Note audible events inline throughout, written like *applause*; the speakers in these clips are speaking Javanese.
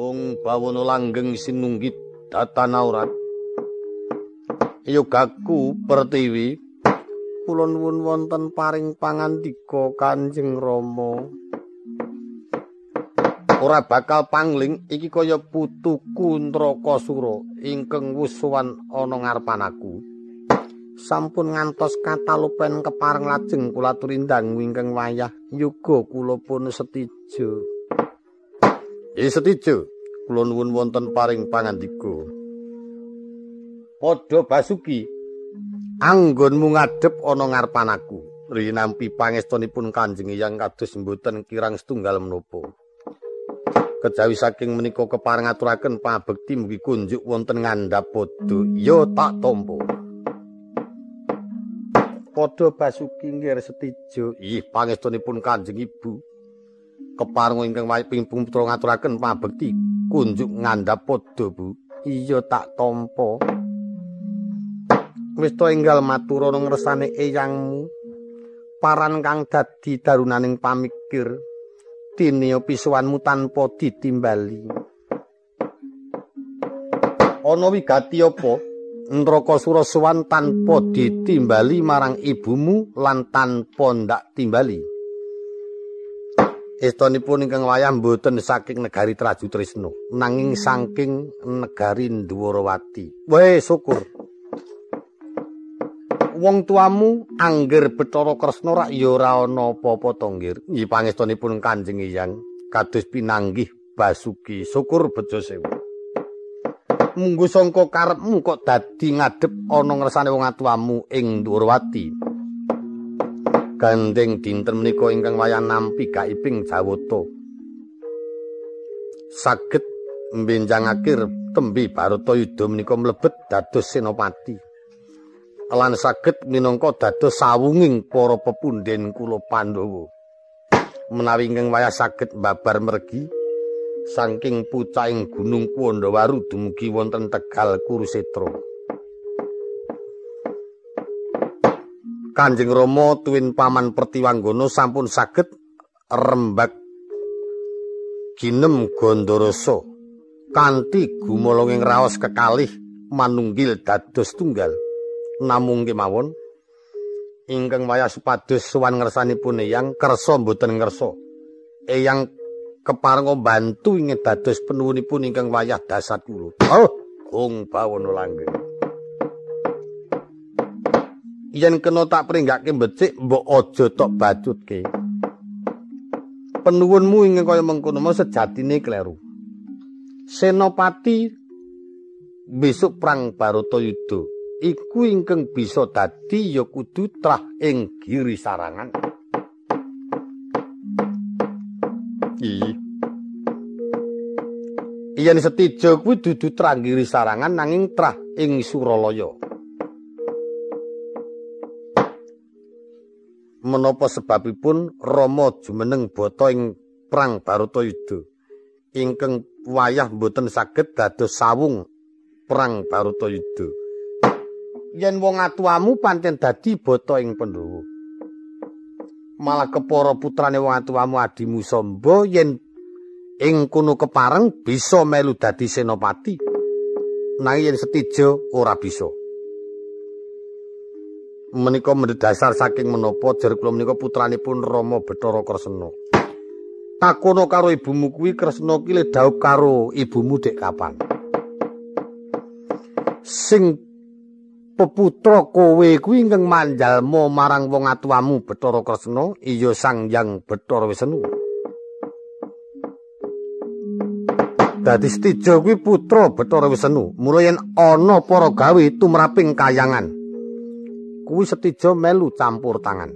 Ong bawono langgeng sinunggit datanaurat. Yogaku pertiwi kula nuwun wonten paring pangandika Kanjeng Rama. Ora bakal pangling iki kaya putuku Ndrakasura ingkang sowan ana ngarepan aku. sampun ngantos katalupen kepareng lajeng kula turindang wingkang wayah yoga kula pun setijo setijo kula nuwun wonten paring pangandika padha basuki anggonmu ngadep ana ngarepan aku. Rinampi pangestunipun kanjeng yang kados mboten kirang setunggal menapa. Kejawi saking menika kepareng aturaken pabekti mugi kunjuk wonten ngandhap padha. Ya tak tampa. Padha basuki nggih setijo ih pangestunipun kanjeng ibu kepareng ingkang ping putra ngaturaken pabekti kunjuk ngandhap padha bu. Iya tak tampa. Wis to enggal matur ana ngresane eyangmu. Paran kang dadi darunaning pamikir tinio pisuwanmu tanpa ditimbali. Ana wigati apa? Nraka Surasawan tanpa ditimbali marang ibumu lan tanpa ndak timbali. Estonipun ingkang wayah mboten saking negari Traju Trisno, nanging saking negari Ndwarawati. Weh, syukur. Wong tuamu angger Bathara Kresna rak ya ora ana apa-apa to, Nggir. Nggih pangestunipun Kanjeng Hyang kados pinanggih Basuki. Syukur bejo sewu. munggo sangka karepmu kok dadi ngadep ana ngersane wong atuamu ing Durwati. Gandeng dinten menika ingkang wayah nampi gaiping Jawata. Saged mbenjang akhir tembi Baratayuda menika mlebet dados senopati. Lan saged minangka dados sawunging para pepunden kula Pandhawa. Menawi ingkang wayah saged babar mergi saking pucaing gunung Kuwandawaru dumugi wonten Tegal Kurusetra. Kanjeng Rama tuwin paman Pertiwanggana sampun saged rembag ginem Gandarasa kanthi gumolonging raos kekalih manunggil dados tunggal. Namung kemawon ingkang wayah supados sowan ngersanipun Eyang kersa mboten ngersa. Eyang keparenga bantu ing dados penuwunipun ingkang wayah dasat kula. Oh, Gung Bawono Langgeng. Yen kena tak pringgake becik, mbok aja tok bacutke. Penuwunmu ingkang kaya mengkono mau sejatine kleru. Senopati besok perang Baratayuda iku ingkang bisa dadi ya kudu trah ing giri sarangan. Iya. Yen setijo kuwi dudu tranggiri sarangan nanging trah ing Suralaya. Menapa sebabipun Rama jumeneng bata ing perang Baratayuda ingkang wayah mboten saged dados sawung perang Baratayuda. Yen wong atuamu pancen dadi bata ing Pandhawa. malah kepara putrane wong atuwamu adimu Samba yen ing kono kepareng bisa melu dadi senopati nanging yen setijo ora bisa menika mendasar saking menapa jer kula menika putranipun Rama Bathara Kresna takono karo ibumu kuwi Kresna ki le karo ibumu dek kapan sing peputra kowe kuwi ingkang manjalma marang wong atuwamu Bathara Kresna iya Sang Hyang Bathara Wisnu. Dadi Stijo kuwi putra Bathara Wisnu, mula yen ana para gawe tumraping kayangan. Kuwi Stijo melu campur tangan.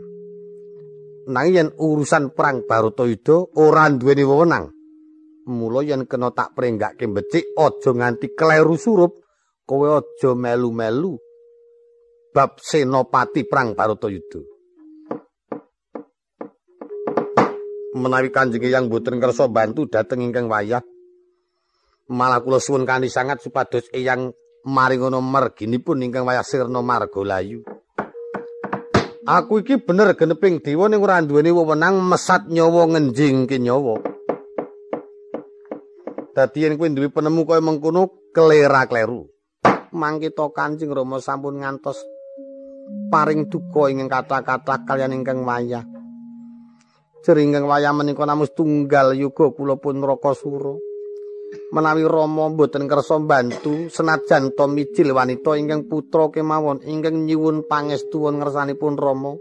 Nanging yen urusan perang Baratayuda ora duweni wewenang. Mula yen kena tak prenggake becik aja nganti kleru surup, kowe aja melu-melu bab senopati perang Baratayuda. Menawi Kanjeng yang boten kersa bantu dhateng ingkang wayah, malah kula suwun kanthi sangat supados eyang maringono merginipun ingkang wayah sirna margalayu. Aku iki bener geneping dewa ning ora duweni wewenang mesat nyawa ngenjingke nyawa. Dadi yen kowe duwe penemu kaya mengkono kelera-kleru. Mangkita Kanjeng Rama sampun ngantos paring duka ing kata-kata kalian ingkang wayah. Jeringang wayah menika namus tunggal yuga kula pun Rakasura. Menawi Rama mboten kersa bantu senajan to mijil wanita ingkang putra kemawon ingkang nyuwun pangestu ngersanipun Rama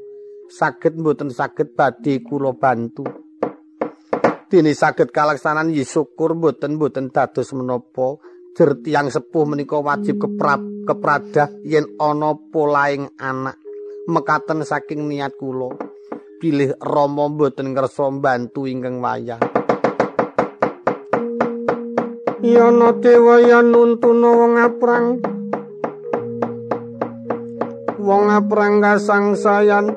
saged mboten saged badhe kula bantu. Dene saged kalaksanan ya syukur mboten-mboten dados menapa jer tiyang sepuh menika wajib keprap kepradah yen ana polaing anak mekaten saking niat kula pilih Rama mboten ngersa bantu ingkang wayah Yana dewa ya nuntuna wong aprang. Wong aprang kasang sayan.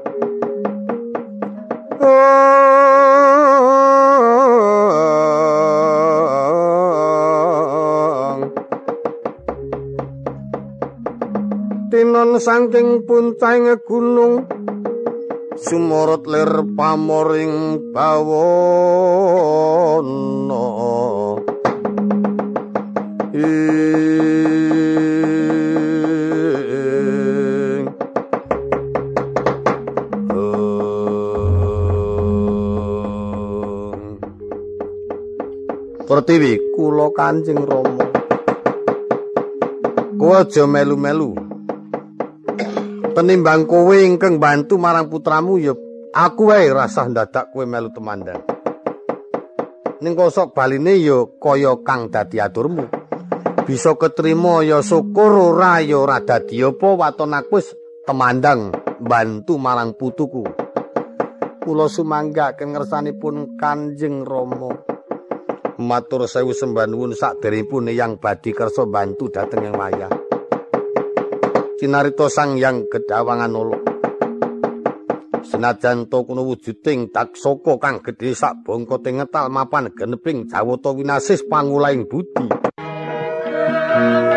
Tinon saking puncing gunung sumorot lir pamoring bawono Pertiwi kula Kanjeng Rama. Kowe aja melu-melu. Penimbang kowe ingkang bantu marang putramu ya aku wae rasah dadak kowe melu temandang. Ning kosok baline ya kaya kang dadi aturmu. Bisa ketrima ya syukur ora ya ora dadi apa waton aku wis temandang bantu marang putuku. Kula sumangga kengersanipun Kanjeng Rama. matur sewu sembah nuwun sakderengipun yang badhe kersa bantu dhateng yang wayah. Cinarita sang yang gedawangan olo. Senajan to kuno wujuding taksaka kang gedhe sak bongkote ngetal mapan geneping jawata winasis pangulaing budi. Thank.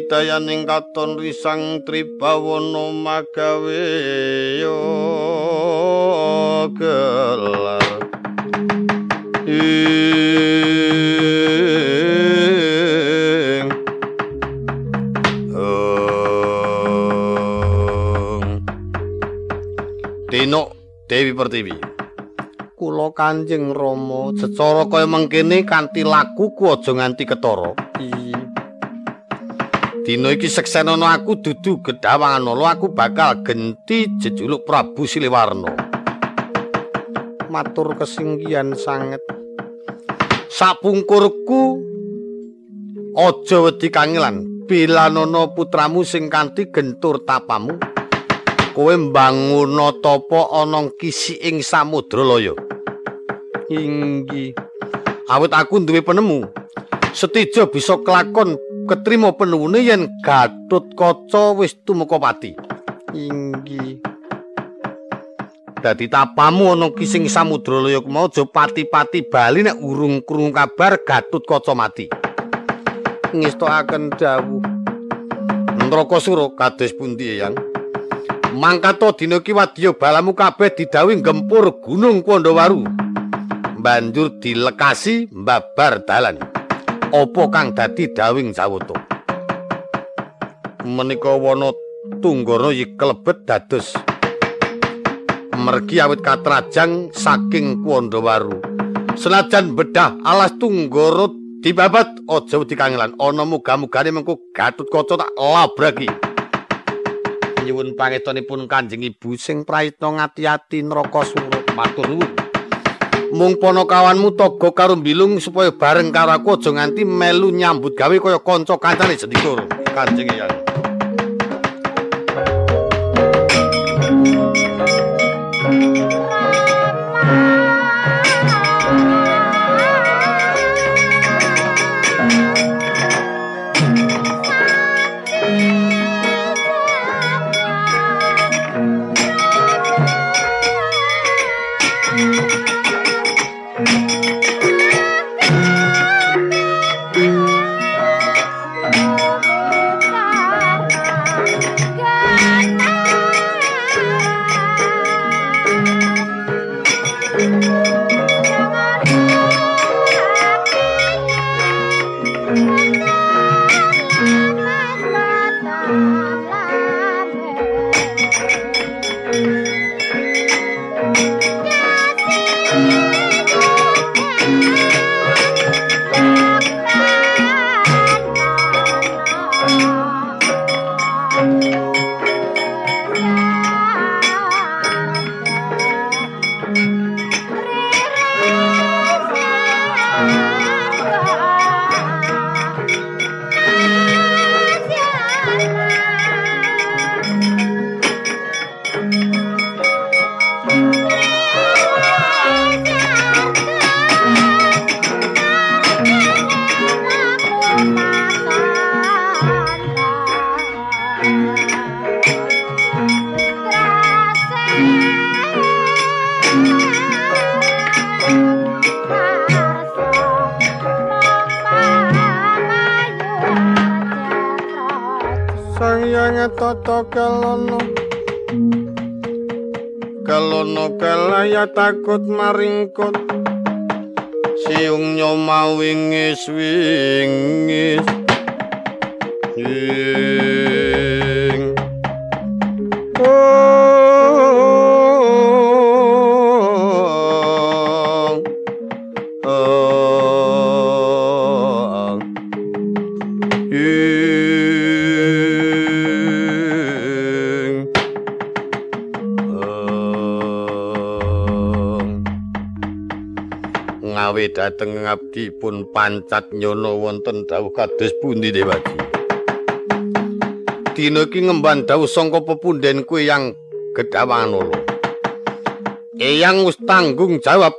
Dayaning katon risang tribawana magawe yo gelar. Dino Dewi Pertiwi. Kula Kanjeng Rama secara kaya mengkene kanthi laku ku aja nganti ketara Dino iki seksenono aku dudu gedhawangan lo aku bakal genti jejuluk Prabu Siliwarno. Matur kesinggihan sanget. Sapungkurku aja wedi kangelan. Bilanono putramu sing kanthi gentur tapamu. Kowe mbangun tapa ana kisi ing samudra laya. Inggi. Awit aku duwe penemu. Setijo bisa kelakon ketrima penuwune yen Gatut Kaca wis tumeka pati. Inggih. Dadi tapamu ana kising samudra laya mau aja pati-pati bali nek urung krungu kabar Gatut Kaca mati. Ngestokaken dawuh. Ndrakasura kados pundi yang? Mangkato dina iki wadya balamu kabeh didhawuhi gempur Gunung Pandawaru. banjur dilekasi mbabar dalan. Apa kang dadi dawing Jawata? Menika wana Tunggara iki klebet dados mergi awit katrajang saking Kuwandawaru. Senajan bedah alas Tunggara dibabat aja wedi kangelan ana muga-mugane mengko Gatutkaca tak labragi. Nyuwun pangestunipun Kanjeng Ibu sing prayitna ngati-ati neraka surut matur nuwun. Mung ponokawanmu togo karo bilung supaya bareng karo aku aja nganti melu nyambut gawe kaya kanca kancane jendikur Kanjeng Hyang. tata takut maringkut. Siung nyoma wingis wingis dhateng ngabdi pun pancat nyono wonten dawuh kados pundi Dewadi. Dina iki ngemban dawuh sangka pepunden kuwi yang Gedhawanala. Eyang wis tanggung jawab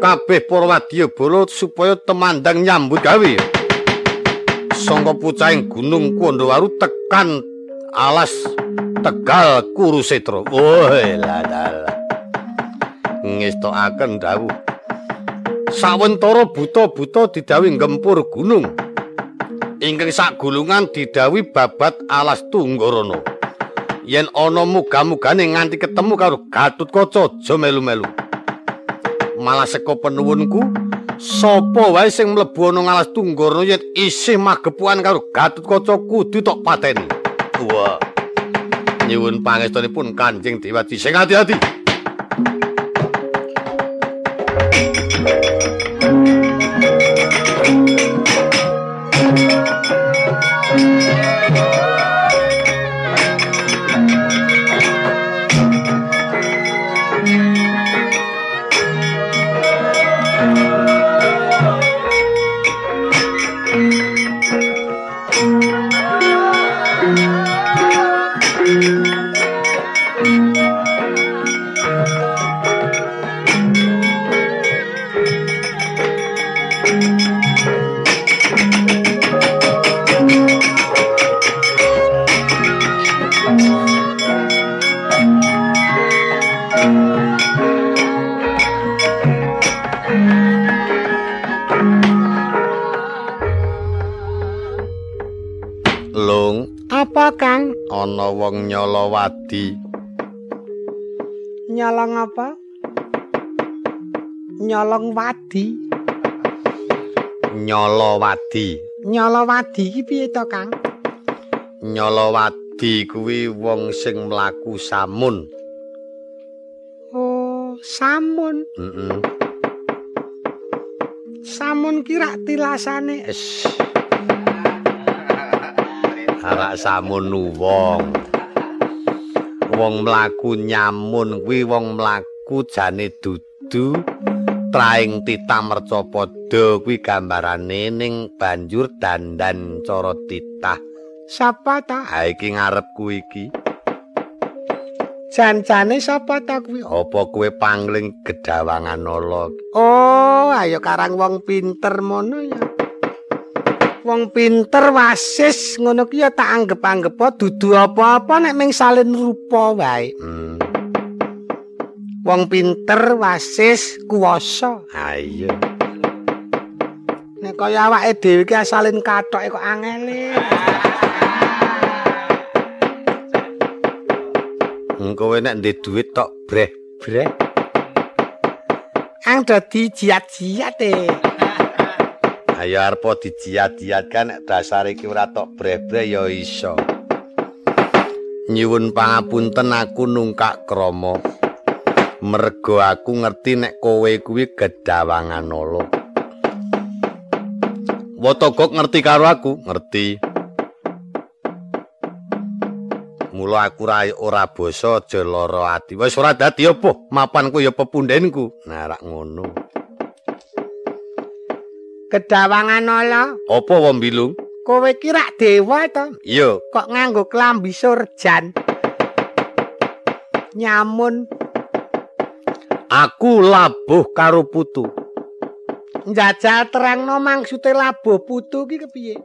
kabeh para wadyabala supaya temandang nyambut gawe. Sangka pucahing Gunung Kuwandawaru tekan alas Tegal Kurusetra. Woe la la. ngestokaken dawuh sawentara buta-buta didhawuhi gempur gunung. Ingkang sagulungan didhawuhi babat alas tunggarana. Yen ana muga-mugane nganti ketemu karo Gatutkaca aja melu-melu. Malah saka penuwunku sapa wae sing mlebu ana alas tunggarana yen isih magepuan karo Gatutkaca kudu tok pateni. Wah nyuwun pangestunipun Kanjeng Dewati sing ati-ati ana wong nyala wadi. Nyalang apa? Nyolong wadi. Nyolo wadi. Nyolo wadi iki piye to, Kang? Nyolo wadi kuwi wong sing mlaku samun. Oh, samun. Heeh. Mm Samun kira tilasane. Es. Arak *laughs* samun wong. Wong mlaku nyamun kuwi wong mlaku jane dudu traing titah mercapada kuwi gambarane ning banjur dandan cara titah. Sapa ta? Iki ngarepku iki. Jan-jane sapa ta kuwi? Apa kowe pangling gedawangan ala? Oh, ayo karang wong pinter mono ya. Wong pinter wasis ngono ki ya tak anggap-anggep dudu apa-apa nek ming salin rupa wae. Hmm. Wong pinter wasis kuwasa. Ha iya. Nek kaya awake dhewe ki asalin kathoke kok angele. Engko nek ndek dhuwit tok breh-breh. Ang dadi jiat-jiat e. Ayo arep dijiat-jiat kan nek dasar iki ora tok breh-breh ya iso. Nyuwun pangapunten aku nungkak krama. Mergo aku ngerti nek kowe kuwi gedawangan ala. Wotogok ngerti karo aku, ngerti. Mula aku ra ora basa aja lara ati. Wis ora dadi apa? Mapanku ya pepundhenku. Nah, rak ngono. Gedawangan ala, Apa wong bilung? kowe ki rak dewa to? Iya, Kok nganggo klambi surjan? Nyamun aku labuh karo putu. njajal terangno maksude labuh putu ki kepiye?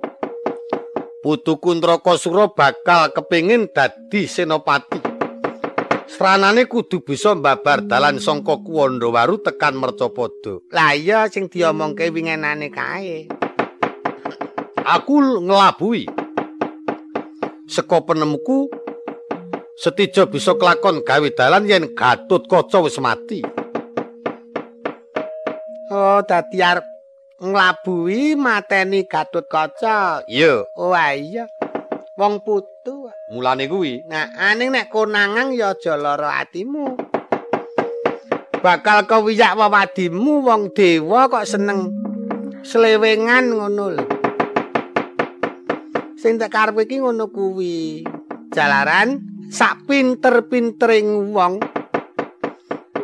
Putu Kuntrakasura bakal kepingin dadi senopati. Sranane kudu bisa mbabar dalan sangka Kuwandawaru tekan Mercapada. Lah iya sing diomongke wingenane kae. Aku nglabuhi. Seka penemuku Setijo bisa kelakon gawe dalan yen Gatotkaca wis mati. Oh, dadi arep nglabuhi mateni Gatotkaca. Iya, Oh iya. Wong putu. mulane kuwi Nah, aning nek konangan ya aja lara atimu. Bakal kewiyak wawadimu wong dewa kok seneng slewengan ngono lho. Sing tak karepe iki ngono kuwi. Jalaran sak pinter-pintering wong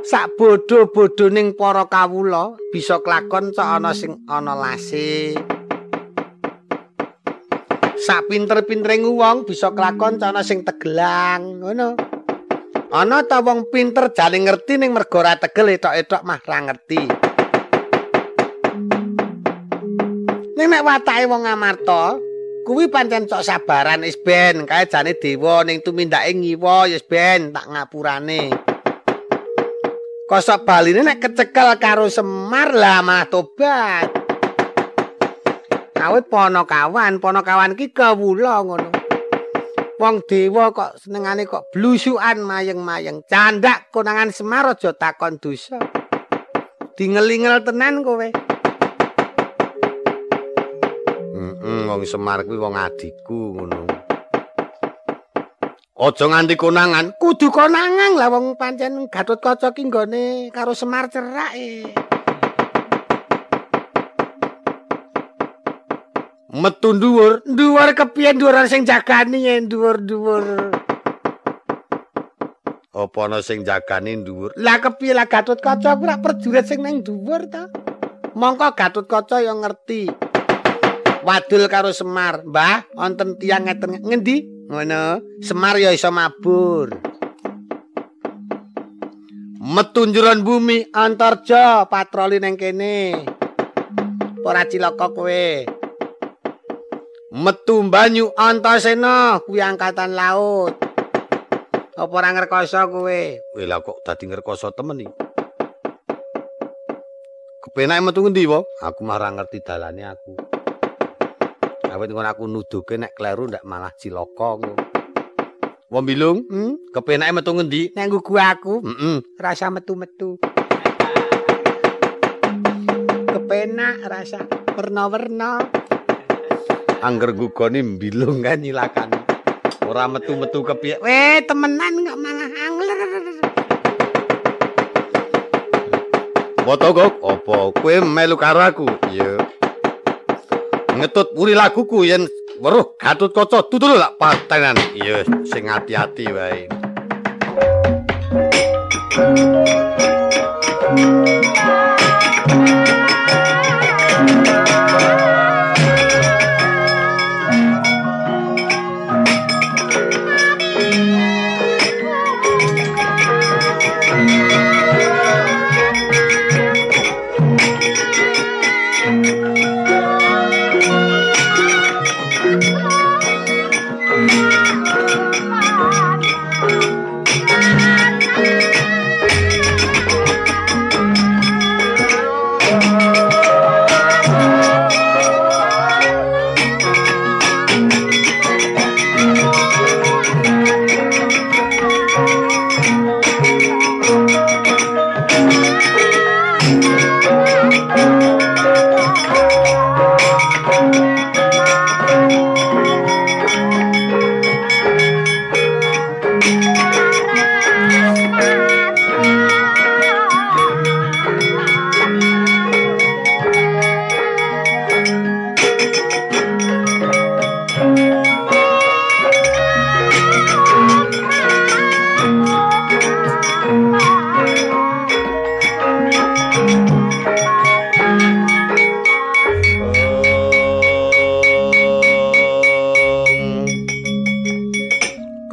sak bodho-bodhoning para kawula bisa klakon cok ana sing ana lase. Sak pinter-pintering wong bisa klakon cok ana sing tegelang, ngono. Ana ta wong pinter jane ngerti ning mergo ora tegel etok-etok mah ra ngerti. Ning nek watake wong Amarta, kuwi pancen cok sabaran is ben kae jane dewa ning tumindake ngiwa ya ben tak ngapurane. Kosok baline nek kecekel karo Semar lah malah tobat. Awit ponokawan, ponokawan ki kawula ngono. Wong dewa kok senengane kok blusukan mayeng-mayeng. Candak konangan Semar aja takon dosa. Dingelingel tenan kowe. Heeh, wong Semar kuwi wong adikku ngono. Aja nganti konangan. Kudu konangan lah wong pancen Gatotkaca ki nggone karo Semar cerak e. Metu dhuwur. Dhuwur kepiye dhuwur sing jagani yen dhuwur-dhuwur. Apa ana sing jagani dhuwur? Lah kepiye lah Gatotkaca ora prajurit sing nang dhuwur ta? Mongko Gatotkaca ya ngerti. Wadul karo Semar, Mbah, wonten tiyang ngeten ngendi? Ngono. Semar ya iso mabur. Metu njeron bumi. Antarja patroli nang kene. Ora cilaka kowe. Metu banyu. Antasena kuwi angkatan laut. Apa ora ngrekoso kowe? Wih lah kok dadi ngrekoso temen iki. Kepenake metu ngendi? Aku ora ngerti dalane aku. Awit ngono aku nuduhke nek kleru ndak malah cilaka ngono. Wong bilung, Hmm? kepenake metu ngendi? Nang gugu aku Heeh. rasa metu-metu. kepenak rasa werna-werna. Angger gugoni mbilung kan nyilakan. Ora metu-metu kepiye. Weh, temenan kok malah angler. Foto kok apa kowe melu karo aku? Iya. Ngetut puri laguku yen weruh Gatut Kaca tutul lak patenan. Iya, sing ati-ati wae.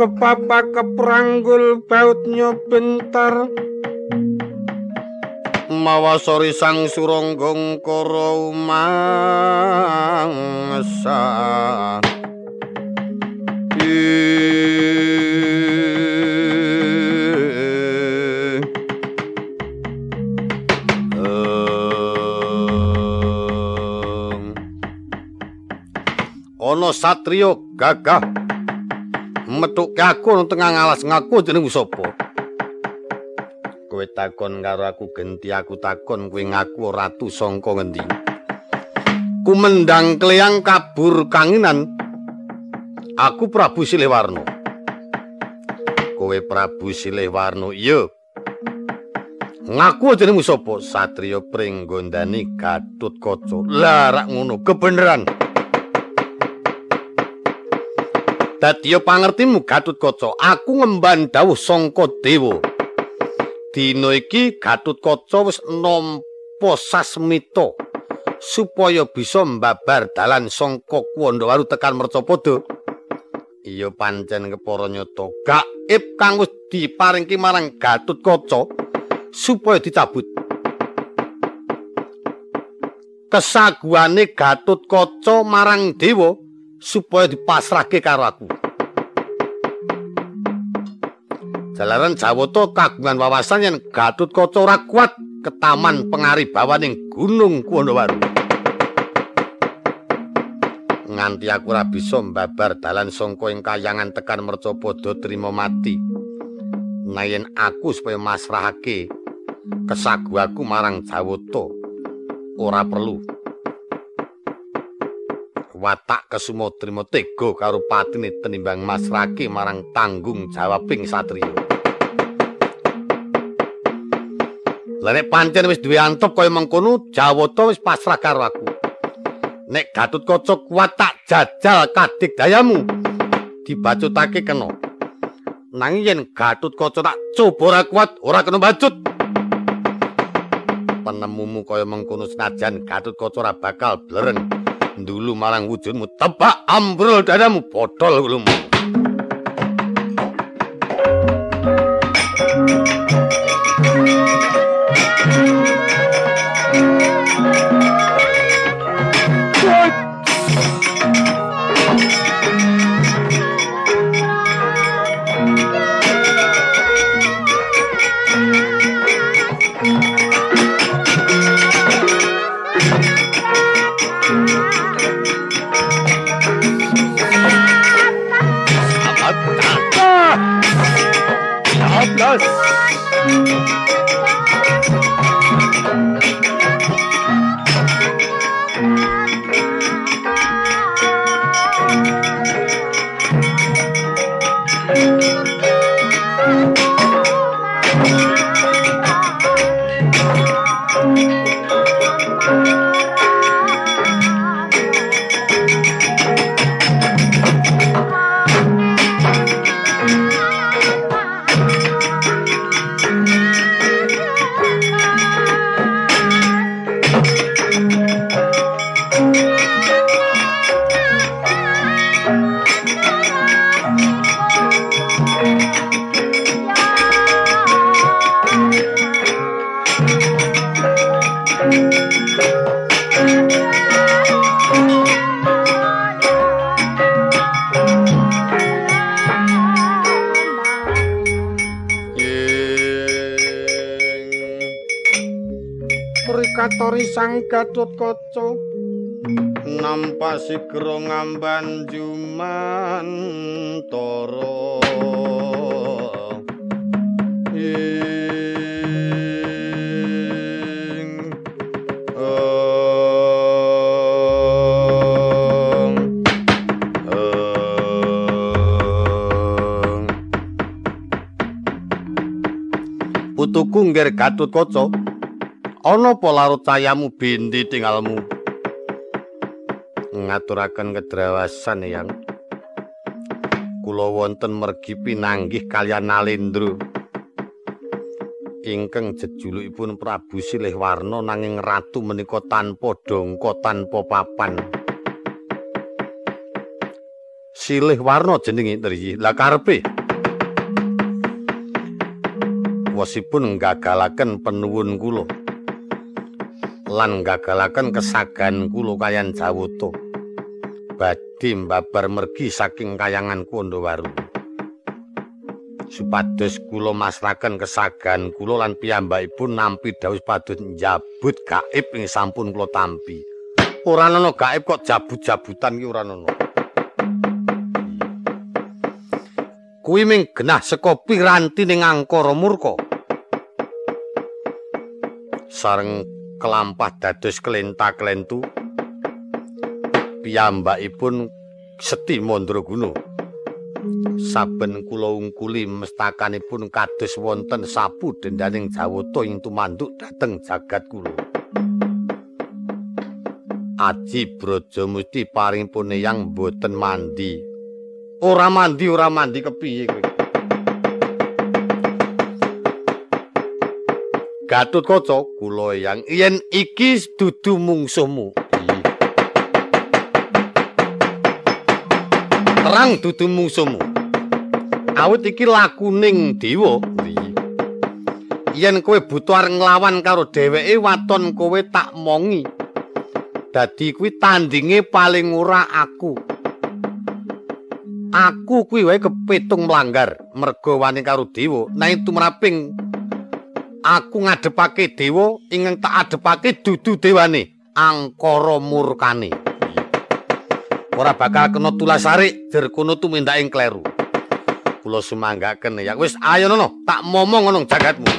Kepapa kepranggul bautnya bentar. Mawasori sang suronggong koro mangsa. Ono satrio gagah metuke aku nang tengah ngalas ngaku jeneng sapa? Kowe takon karo aku genti aku takon kowe ngaku ratu sangka ngendi? Kumendang kleyang kabur kanginan aku Prabu Silewarno kowe Prabu Silewarno iya. Ngaku jenengmu sapa? Satriya pringgondani Gatut Kaca lah rak ngono kebeneran Dadiya pangertimu Gatut Kaca, aku ngemban dawuh sangka dewa. Dina iki Gatut Kaca wis nampa sasmita supaya bisa mbabar dalan sangka Kuwandawaru tekan Mercapada. Iya pancen kepara nyata, gaib kang wis diparingke marang Gatut Kaca supaya dicabut. Kesaguane Gatut Kaca marang dewa supaya dipasrahke karo aku. Jalaran Jawata kagungan wawasan yen Gatut Kaca ora kuat ketaman pengaribawaning Gunung Kuwandawaru. Nganti aku ora bisa mbabar dalan sangka ing kayangan tekan Mercapada trima mati. Nayen aku supaya masrahake kesaguhaku marang Jawata ora perlu watak kesumotrima tega karo patine tenimbang masrake marang tanggung jawabing satriya. Lah nek pancen wis duwe antep kaya mengkono, Jawata wis pasrah karo aku. Nek Gatut Kaca kuat tak jajal kadik dayamu. Dibacutake kena. Nanging yen Gatut Kaca tak coba ora kuat, ora kena bacut. Penemumu kaya mengkono senajan Gatut Kaca ora bakal blereng. Dulu marang wujudmu tebak ambrol dadamu botol gulumu sang Gatut Kaca nampa sigra ngamban jumantara Putuku ngger Gatut Kaca ana apa larut cayamu bindi tinggalmu? Ngaturaken kedrawasan yang kula wonten mergi pinanggih kalian Nalendra. Ingkang jejulukipun Prabu Silih Warna nanging ratu menika tanpa dongko tanpa papan. Silih Warna jenenge Tri la karepe? Wasipun nggagalaken penuwun kula lan gagalaken kesagan kula kayan Jawata. Badhe mbabar mergi saking kayangan Kondowaru supados kula masraken kesagan kula lan piyambakipun nampi dawuh padut njabut gaib ing sampun kula tampi. Ora ana gaib kok jabut-jabutan ki ora ana kuwi ming genah saka ning angkara murka. Sareng kelampah dados kelenta-kelentu piyambakipun Seti Mandraguna. Saben kula ungkuli mestakanipun kados wonten sapu dendaning Jawata ing tumanduk dhateng jagat kula. Aji Brajamusti paring puneyang boten mandi. Ora mandi ora mandi kepiye kowe Gatut Kaca kula yang yen iki dudu mungsuhmu. Terang dudu mungsuhmu. Awit iki lakuning dewa. Yen kowe butuh arep nglawan karo dheweke waton kowe tak mongi. Dadi kuwi tandinge paling ora aku. Aku kuwi wae kepitung melanggar mergo wani karo dewa. Nanging tumraping aku ngadepake dewa ingkang tak adepake dudu dewane angkara murkane. Ora bakal kena tulasarik jer kono tumindak ing kleru. Kula sumanggaken ya wis ayo nono tak momong ngono jagatmu.